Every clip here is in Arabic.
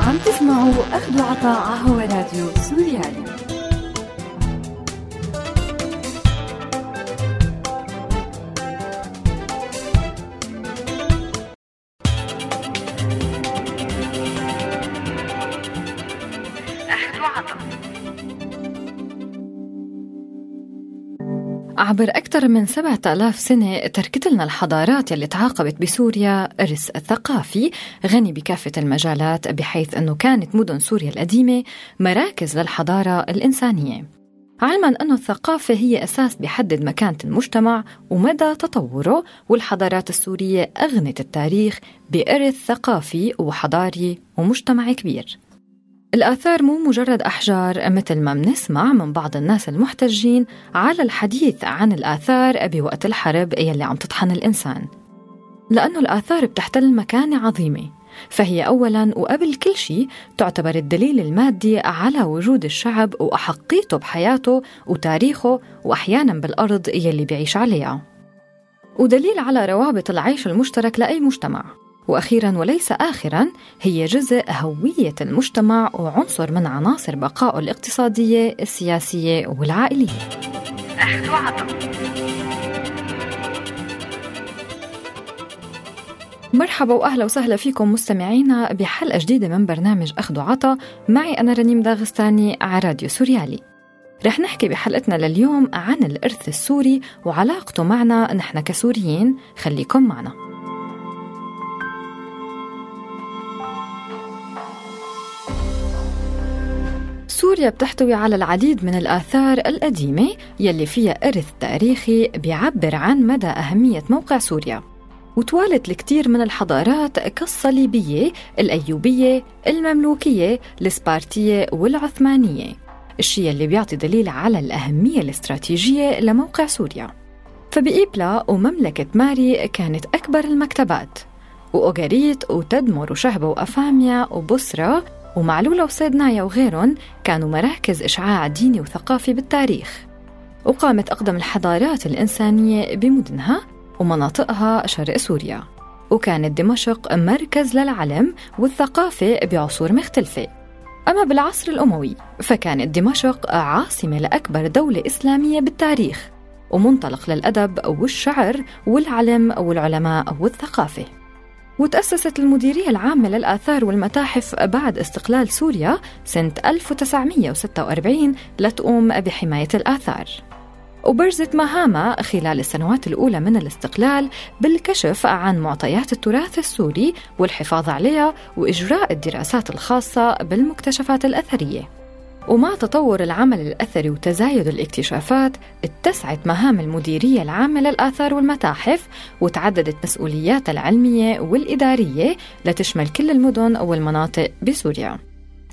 عم تسمعوا أخذ وعطاء هو راديو سوريالي. عبر أكثر من سبعة آلاف سنة تركت لنا الحضارات يلي تعاقبت بسوريا إرث ثقافي غني بكافة المجالات بحيث أنه كانت مدن سوريا القديمة مراكز للحضارة الإنسانية. علما أن الثقافة هي أساس بيحدد مكانة المجتمع ومدى تطوره والحضارات السورية أغنت التاريخ بإرث ثقافي وحضاري ومجتمعي كبير. الآثار مو مجرد أحجار مثل ما بنسمع من بعض الناس المحتجين على الحديث عن الآثار بوقت الحرب يلي عم تطحن الإنسان. لأنه الآثار بتحتل مكانة عظيمة فهي أولا وقبل كل شيء تعتبر الدليل المادي على وجود الشعب وأحقيته بحياته وتاريخه وأحيانا بالأرض يلي بيعيش عليها. ودليل على روابط العيش المشترك لأي مجتمع. وأخيرا وليس اخرا هي جزء هوية المجتمع وعنصر من عناصر بقائه الاقتصادية السياسية والعائلية. أخذ وعطا مرحبا واهلا وسهلا فيكم مستمعينا بحلقة جديدة من برنامج أخذ وعطا معي أنا رنيم داغستاني على راديو سوريالي. رح نحكي بحلقتنا لليوم عن الإرث السوري وعلاقته معنا نحن كسوريين. خليكم معنا. سوريا بتحتوي على العديد من الآثار القديمة يلي فيها إرث تاريخي بيعبر عن مدى أهمية موقع سوريا. وتوالت الكثير من الحضارات كالصليبية، الأيوبية، المملوكية، السبارتية والعثمانية. الشيء اللي بيعطي دليل على الأهمية الاستراتيجية لموقع سوريا. فبإيبلا ومملكة ماري كانت أكبر المكتبات. وأوغاريت وتدمر وشهبة وأفاميا وبصرة ومعلولة وسيدنايا وغيرهم كانوا مراكز إشعاع ديني وثقافي بالتاريخ. وقامت أقدم الحضارات الإنسانية بمدنها ومناطقها شرق سوريا. وكانت دمشق مركز للعلم والثقافة بعصور مختلفة. أما بالعصر الأموي فكانت دمشق عاصمة لأكبر دولة إسلامية بالتاريخ ومنطلق للأدب والشعر والعلم والعلماء والثقافة. وتأسست المديرية العامة للآثار والمتاحف بعد استقلال سوريا سنة 1946 لتقوم بحماية الآثار. وبرزت مهامها خلال السنوات الأولى من الاستقلال بالكشف عن معطيات التراث السوري والحفاظ عليها وإجراء الدراسات الخاصة بالمكتشفات الأثرية. ومع تطور العمل الأثري وتزايد الاكتشافات اتسعت مهام المديرية العامة للآثار والمتاحف وتعددت مسؤولياتها العلمية والإدارية لتشمل كل المدن والمناطق بسوريا.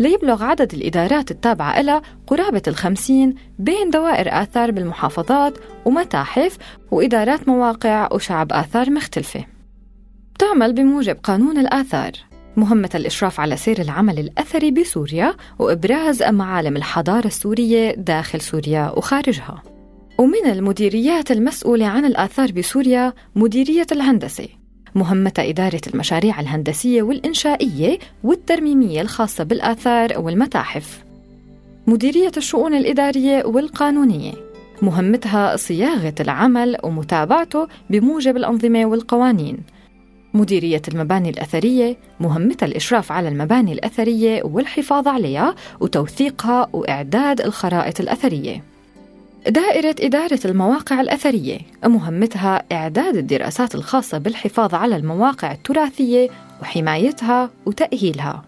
ليبلغ عدد الإدارات التابعة لها قرابة الخمسين بين دوائر آثار بالمحافظات ومتاحف وإدارات مواقع وشعب آثار مختلفة. تعمل بموجب قانون الآثار. مهمة الإشراف على سير العمل الأثري بسوريا وإبراز معالم الحضارة السورية داخل سوريا وخارجها. ومن المديريات المسؤولة عن الآثار بسوريا مديرية الهندسة. مهمة إدارة المشاريع الهندسية والإنشائية والترميمية الخاصة بالآثار والمتاحف. مديرية الشؤون الإدارية والقانونية. مهمتها صياغة العمل ومتابعته بموجب الأنظمة والقوانين. مديرية المباني الأثرية مهمتها الإشراف على المباني الأثرية والحفاظ عليها وتوثيقها وإعداد الخرائط الأثرية. دائرة إدارة المواقع الأثرية مهمتها إعداد الدراسات الخاصة بالحفاظ على المواقع التراثية وحمايتها وتأهيلها.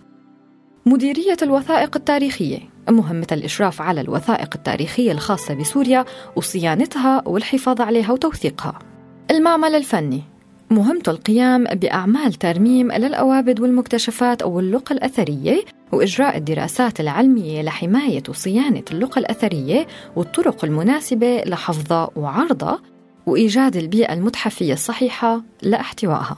مديرية الوثائق التاريخية مهمتها الإشراف على الوثائق التاريخية الخاصة بسوريا وصيانتها والحفاظ عليها وتوثيقها. المعمل الفني مهمته القيام بأعمال ترميم للأوابد والمكتشفات أو اللقى الأثرية وإجراء الدراسات العلمية لحماية وصيانة اللقى الأثرية والطرق المناسبة لحفظها وعرضها وإيجاد البيئة المتحفية الصحيحة لاحتوائها.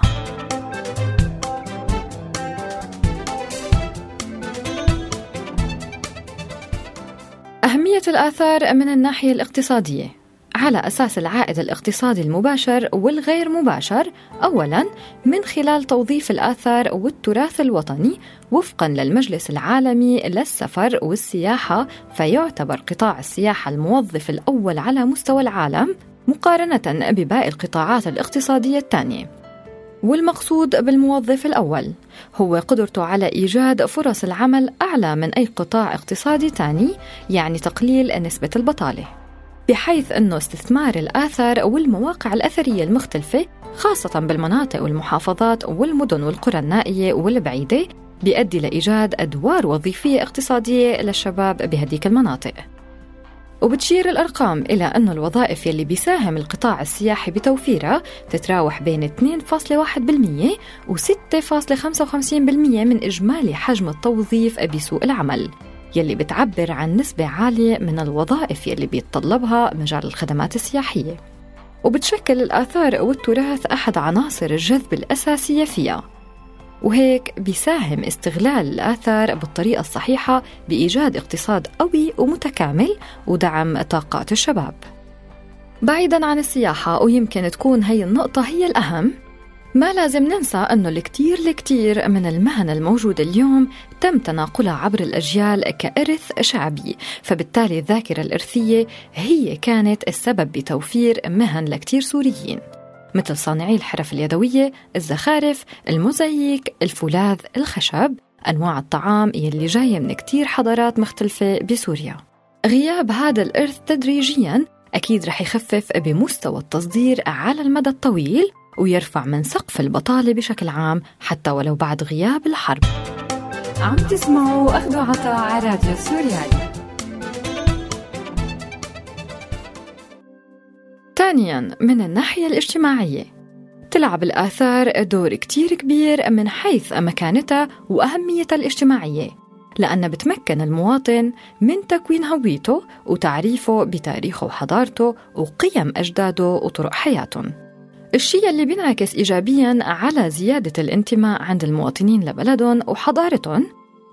أهمية الآثار من الناحية الاقتصادية على أساس العائد الاقتصادي المباشر والغير مباشر أولاً من خلال توظيف الآثار والتراث الوطني وفقاً للمجلس العالمي للسفر والسياحة فيعتبر قطاع السياحة الموظف الأول على مستوى العالم مقارنة بباقي القطاعات الاقتصادية الثانية. والمقصود بالموظف الأول هو قدرته على إيجاد فرص العمل أعلى من أي قطاع اقتصادي ثاني يعني تقليل نسبة البطالة. بحيث أنه استثمار الآثار والمواقع الأثرية المختلفة خاصة بالمناطق والمحافظات والمدن والقرى النائية والبعيدة بيؤدي لإيجاد أدوار وظيفية اقتصادية للشباب بهديك المناطق. وبتشير الأرقام إلى أن الوظائف يلي بيساهم القطاع السياحي بتوفيرها تتراوح بين 2.1% و 6.55% من إجمالي حجم التوظيف بسوق العمل. يلي بتعبر عن نسبة عالية من الوظائف يلي بيتطلبها مجال الخدمات السياحية. وبتشكل الآثار والتراث أحد عناصر الجذب الأساسية فيها. وهيك بيساهم استغلال الآثار بالطريقة الصحيحة بإيجاد اقتصاد قوي ومتكامل ودعم طاقات الشباب. بعيدا عن السياحة ويمكن تكون هي النقطة هي الأهم. ما لازم ننسى أنه الكثير الكثير من المهن الموجودة اليوم تم تناقلها عبر الأجيال كإرث شعبي فبالتالي الذاكرة الإرثية هي كانت السبب بتوفير مهن لكثير سوريين مثل صانعي الحرف اليدوية، الزخارف، الموزاييك، الفولاذ، الخشب، أنواع الطعام يلي جاية من كتير حضارات مختلفة بسوريا. غياب هذا الإرث تدريجياً أكيد رح يخفف بمستوى التصدير على المدى الطويل ويرفع من سقف البطالة بشكل عام حتى ولو بعد غياب الحرب. عم تسمعوا أخذوا عطاء على راديو سوريالي. ثانياً من الناحية الاجتماعية. تلعب الآثار دور كتير كبير من حيث مكانتها وأهميتها الاجتماعية لأنها بتمكن المواطن من تكوين هويته وتعريفه بتاريخه وحضارته وقيم أجداده وطرق حياتهم. الشيء اللي بينعكس إيجابياً على زيادة الانتماء عند المواطنين لبلدهم وحضارتهم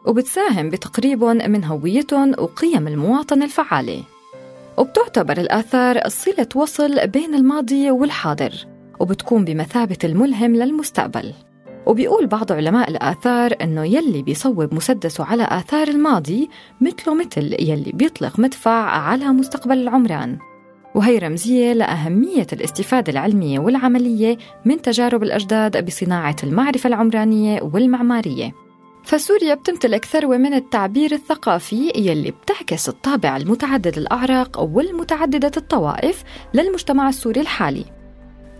وبتساهم بتقريبهم من هويتهم وقيم المواطن الفعالة. وبتعتبر الآثار صلة وصل بين الماضي والحاضر وبتكون بمثابة الملهم للمستقبل. وبيقول بعض علماء الآثار أنه يلي بيصوب مسدسه على آثار الماضي مثله مثل يلي بيطلق مدفع على مستقبل العمران. وهي رمزية لأهمية الاستفادة العلمية والعملية من تجارب الأجداد بصناعة المعرفة العمرانية والمعمارية. فسوريا بتمتلك ثروة من التعبير الثقافي يلي بتعكس الطابع المتعدد الأعراق والمتعددة الطوائف للمجتمع السوري الحالي.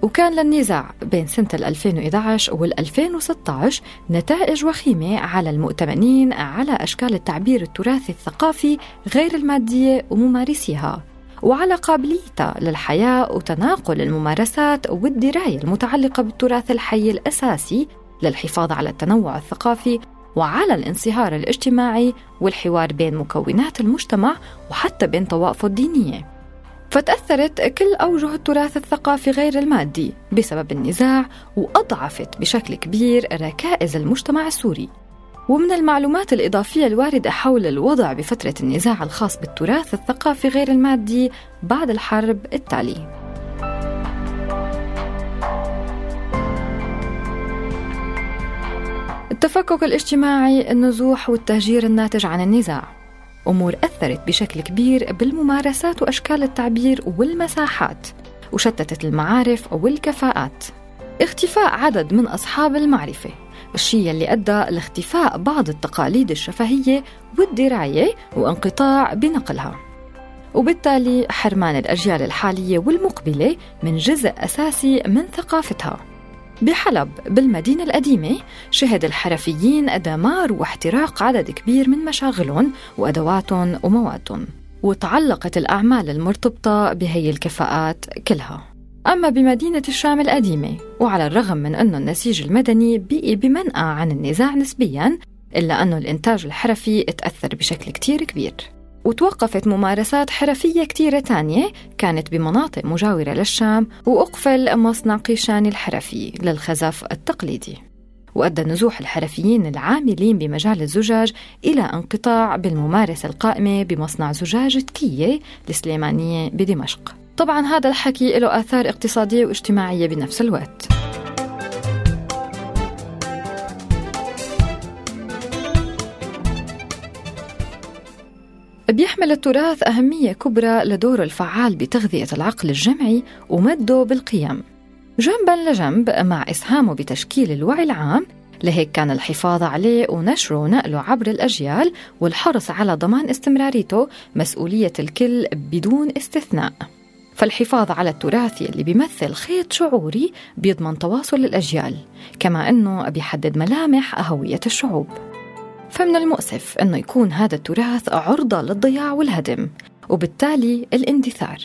وكان للنزاع بين سنة 2011 وال 2016 نتائج وخيمة على المؤتمنين على أشكال التعبير التراثي الثقافي غير المادية وممارسيها. وعلى قابليتها للحياة وتناقل الممارسات والدراية المتعلقة بالتراث الحي الأساسي للحفاظ على التنوع الثقافي وعلى الانصهار الاجتماعي والحوار بين مكونات المجتمع وحتى بين طوائفه الدينية. فتأثرت كل أوجه التراث الثقافي غير المادي بسبب النزاع وأضعفت بشكل كبير ركائز المجتمع السوري. ومن المعلومات الإضافية الواردة حول الوضع بفترة النزاع الخاص بالتراث الثقافي غير المادي بعد الحرب التالي. التفكك الاجتماعي النزوح والتهجير الناتج عن النزاع. أمور أثرت بشكل كبير بالممارسات وأشكال التعبير والمساحات وشتتت المعارف والكفاءات. اختفاء عدد من أصحاب المعرفة. الشيء اللي أدى لاختفاء بعض التقاليد الشفهية والدراية وانقطاع بنقلها. وبالتالي حرمان الأجيال الحالية والمقبلة من جزء أساسي من ثقافتها. بحلب بالمدينة القديمة شهد الحرفيين دمار واحتراق عدد كبير من مشاغلهم وأدواتهم وموادهم وتعلقت الأعمال المرتبطة بهي الكفاءات كلها. أما بمدينة الشام القديمة وعلى الرغم من أنه النسيج المدني بقي بمنأى عن النزاع نسبياً إلا أنه الإنتاج الحرفي تأثر بشكل كتير كبير. وتوقفت ممارسات حرفية كتيرة تانية كانت بمناطق مجاورة للشام وأقفل مصنع قيشان الحرفي للخزف التقليدي. وأدى نزوح الحرفيين العاملين بمجال الزجاج إلى انقطاع بالممارسة القائمة بمصنع زجاج تكية السليمانية بدمشق. طبعا هذا الحكي له آثار اقتصادية واجتماعية بنفس الوقت. بيحمل التراث أهمية كبرى لدوره الفعال بتغذية العقل الجمعي ومده بالقيم. جنبا لجنب مع إسهامه بتشكيل الوعي العام لهيك كان الحفاظ عليه ونشره ونقله عبر الأجيال والحرص على ضمان استمراريته مسؤولية الكل بدون استثناء. فالحفاظ على التراث اللي بيمثل خيط شعوري بيضمن تواصل الأجيال كما أنه بيحدد ملامح هوية الشعوب. فمن المؤسف أنه يكون هذا التراث عرضة للضياع والهدم وبالتالي الاندثار.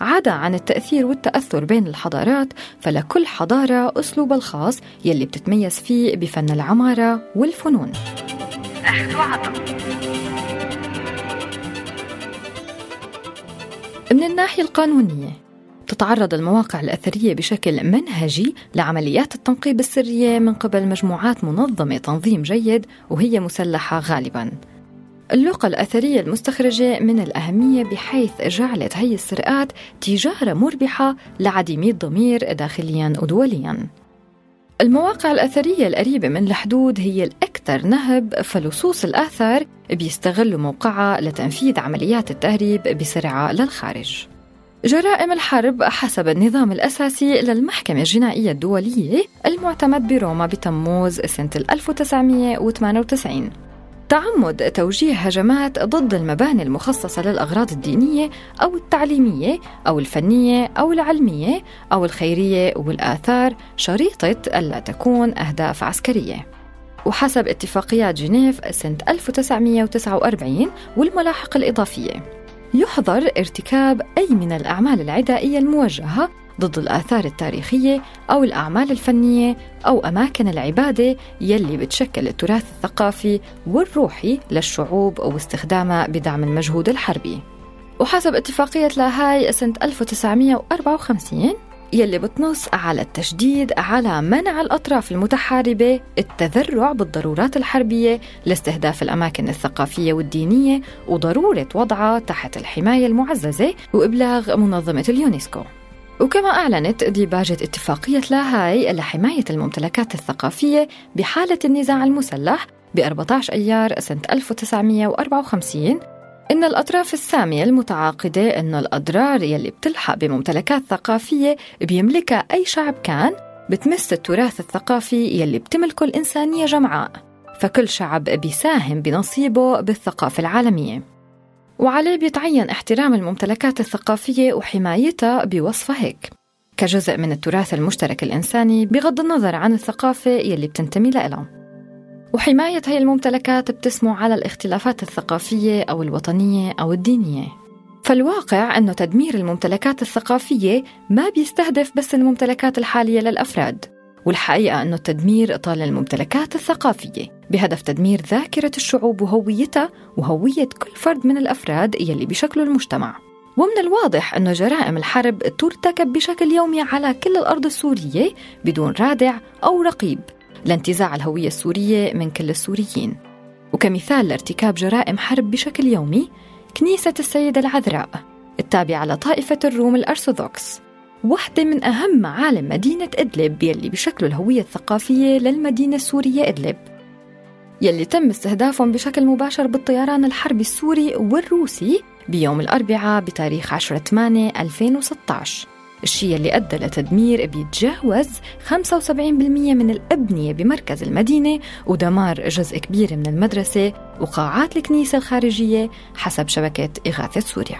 عدا عن التأثير والتأثر بين الحضارات فلكل حضارة أسلوب الخاص يلي بتتميز فيه بفن العمارة والفنون. من الناحية القانونية تتعرض المواقع الأثرية بشكل منهجي لعمليات التنقيب السرية من قبل مجموعات منظمة تنظيم جيد وهي مسلحة غالباً. اللغة الأثرية المستخرجة من الأهمية بحيث جعلت هي السرقات تجارة مربحة لعديمي الضمير داخليا ودوليا المواقع الأثرية القريبة من الحدود هي الأكثر نهب فلصوص الآثار بيستغلوا موقعها لتنفيذ عمليات التهريب بسرعة للخارج. جرائم الحرب حسب النظام الأساسي للمحكمة الجنائية الدولية المعتمد بروما بتموز سنة 1998 تعمد توجيه هجمات ضد المباني المخصصة للأغراض الدينية أو التعليمية أو الفنية أو العلمية أو الخيرية والآثار شريطة ألا تكون أهداف عسكرية. وحسب اتفاقيات جنيف سنة 1949 والملاحق الإضافية يحظر ارتكاب أي من الأعمال العدائية الموجهة ضد الآثار التاريخية أو الأعمال الفنية أو أماكن العبادة يلي بتشكل التراث الثقافي والروحي للشعوب واستخدامها بدعم المجهود الحربي. وحسب اتفاقية لاهاي سنة 1954 يلي بتنص على التشديد على منع الأطراف المتحاربة التذرع بالضرورات الحربية لاستهداف الأماكن الثقافية والدينية وضرورة وضعها تحت الحماية المعززة وإبلاغ منظمة اليونسكو. وكما أعلنت ديباجة اتفاقية لاهاي لحماية الممتلكات الثقافية بحالة النزاع المسلح ب 14 أيار سنة 1954 إن الأطراف السامية المتعاقدة إن الأضرار يلي بتلحق بممتلكات ثقافية بيملكها أي شعب كان بتمس التراث الثقافي يلي بتملكه الإنسانية جمعاء فكل شعب بيساهم بنصيبه بالثقافة العالمية. وعليه بيتعين احترام الممتلكات الثقافية وحمايتها بوصفها هيك. كجزء من التراث المشترك الإنساني بغض النظر عن الثقافة يلي بتنتمي لها وحماية هاي الممتلكات بتسمو على الاختلافات الثقافية أو الوطنية أو الدينية. فالواقع أنه تدمير الممتلكات الثقافية ما بيستهدف بس الممتلكات الحالية للأفراد. والحقيقة أنه التدمير طال الممتلكات الثقافية بهدف تدمير ذاكرة الشعوب وهويتها وهوية كل فرد من الأفراد يلي بشكلوا المجتمع. ومن الواضح أن جرائم الحرب ترتكب بشكل يومي على كل الأرض السورية بدون رادع أو رقيب لانتزاع الهوية السورية من كل السوريين. وكمثال لارتكاب جرائم حرب بشكل يومي كنيسة السيدة العذراء التابعة لطائفة الروم الأرثوذكس. واحدة من أهم معالم مدينة إدلب يلي بشكل الهوية الثقافية للمدينة السورية إدلب. يلي تم استهدافهم بشكل مباشر بالطيران الحربي السوري والروسي بيوم الأربعاء بتاريخ 10 8 2016 الشيء اللي أدى لتدمير بيتجاوز 75% من الأبنية بمركز المدينة ودمار جزء كبير من المدرسة وقاعات الكنيسة الخارجية حسب شبكة إغاثة سوريا.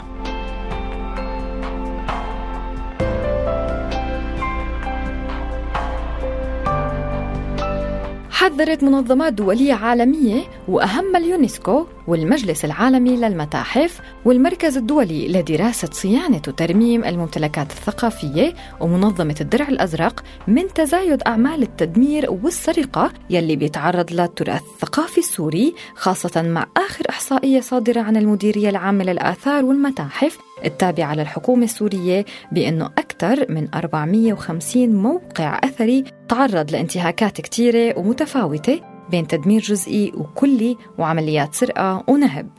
حذرت منظمات دولية عالمية وأهم اليونسكو والمجلس العالمي للمتاحف والمركز الدولي لدراسة صيانة وترميم الممتلكات الثقافية ومنظمة الدرع الأزرق من تزايد أعمال التدمير والسرقة يلي بيتعرض للتراث الثقافي السوري خاصة مع آخر إحصائية صادرة عن المديرية العامة للآثار والمتاحف التابعة للحكومة السورية بأنه أكثر من 450 موقع أثري تعرض لانتهاكات كثيرة ومتفاوتة بين تدمير جزئي وكلي وعمليات سرقة ونهب.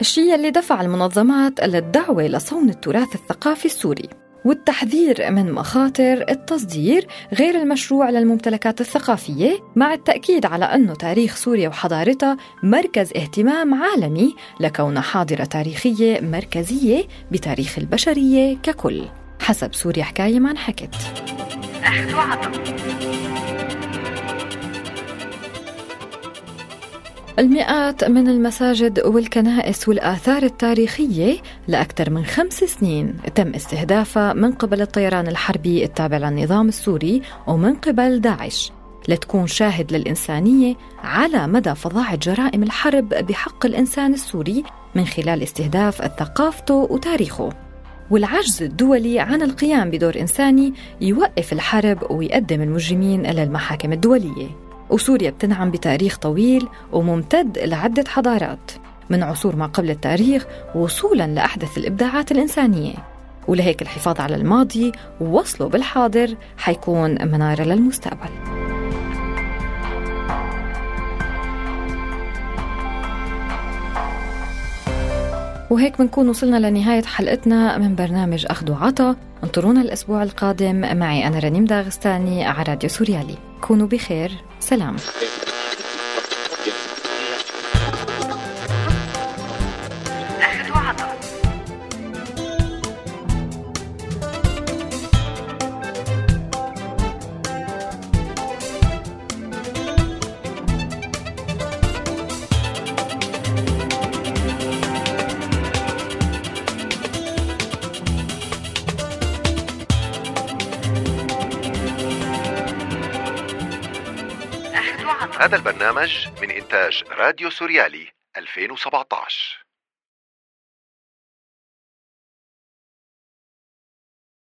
الشيء اللي دفع المنظمات للدعوة لصون التراث الثقافي السوري. والتحذير من مخاطر التصدير غير المشروع للممتلكات الثقافية مع التأكيد على أنه تاريخ سوريا وحضارتها مركز اهتمام عالمي لكونها حاضرة تاريخية مركزية بتاريخ البشرية ككل. حسب سوريا حكاية ما انحكت. أخذ المئات من المساجد والكنائس والآثار التاريخية لأكثر من خمس سنين تم استهدافها من قبل الطيران الحربي التابع للنظام السوري ومن قبل داعش لتكون شاهد للإنسانية على مدى فظاعة جرائم الحرب بحق الإنسان السوري من خلال استهداف ثقافته وتاريخه. والعجز الدولي عن القيام بدور إنساني يوقف الحرب ويقدم المجرمين إلى المحاكم الدولية. وسوريا بتنعم بتاريخ طويل وممتد لعدة حضارات من عصور ما قبل التاريخ وصولا لأحدث الإبداعات الإنسانية. ولهيك الحفاظ على الماضي ووصله بالحاضر حيكون منارة للمستقبل. وهيك بنكون وصلنا لنهاية حلقتنا من برنامج أخذ وعطا. انطرونا الأسبوع القادم. معي أنا رنيم داغستاني على راديو سوريالي. كونوا بخير. سلام. هذا البرنامج من إنتاج راديو سوريالي 2017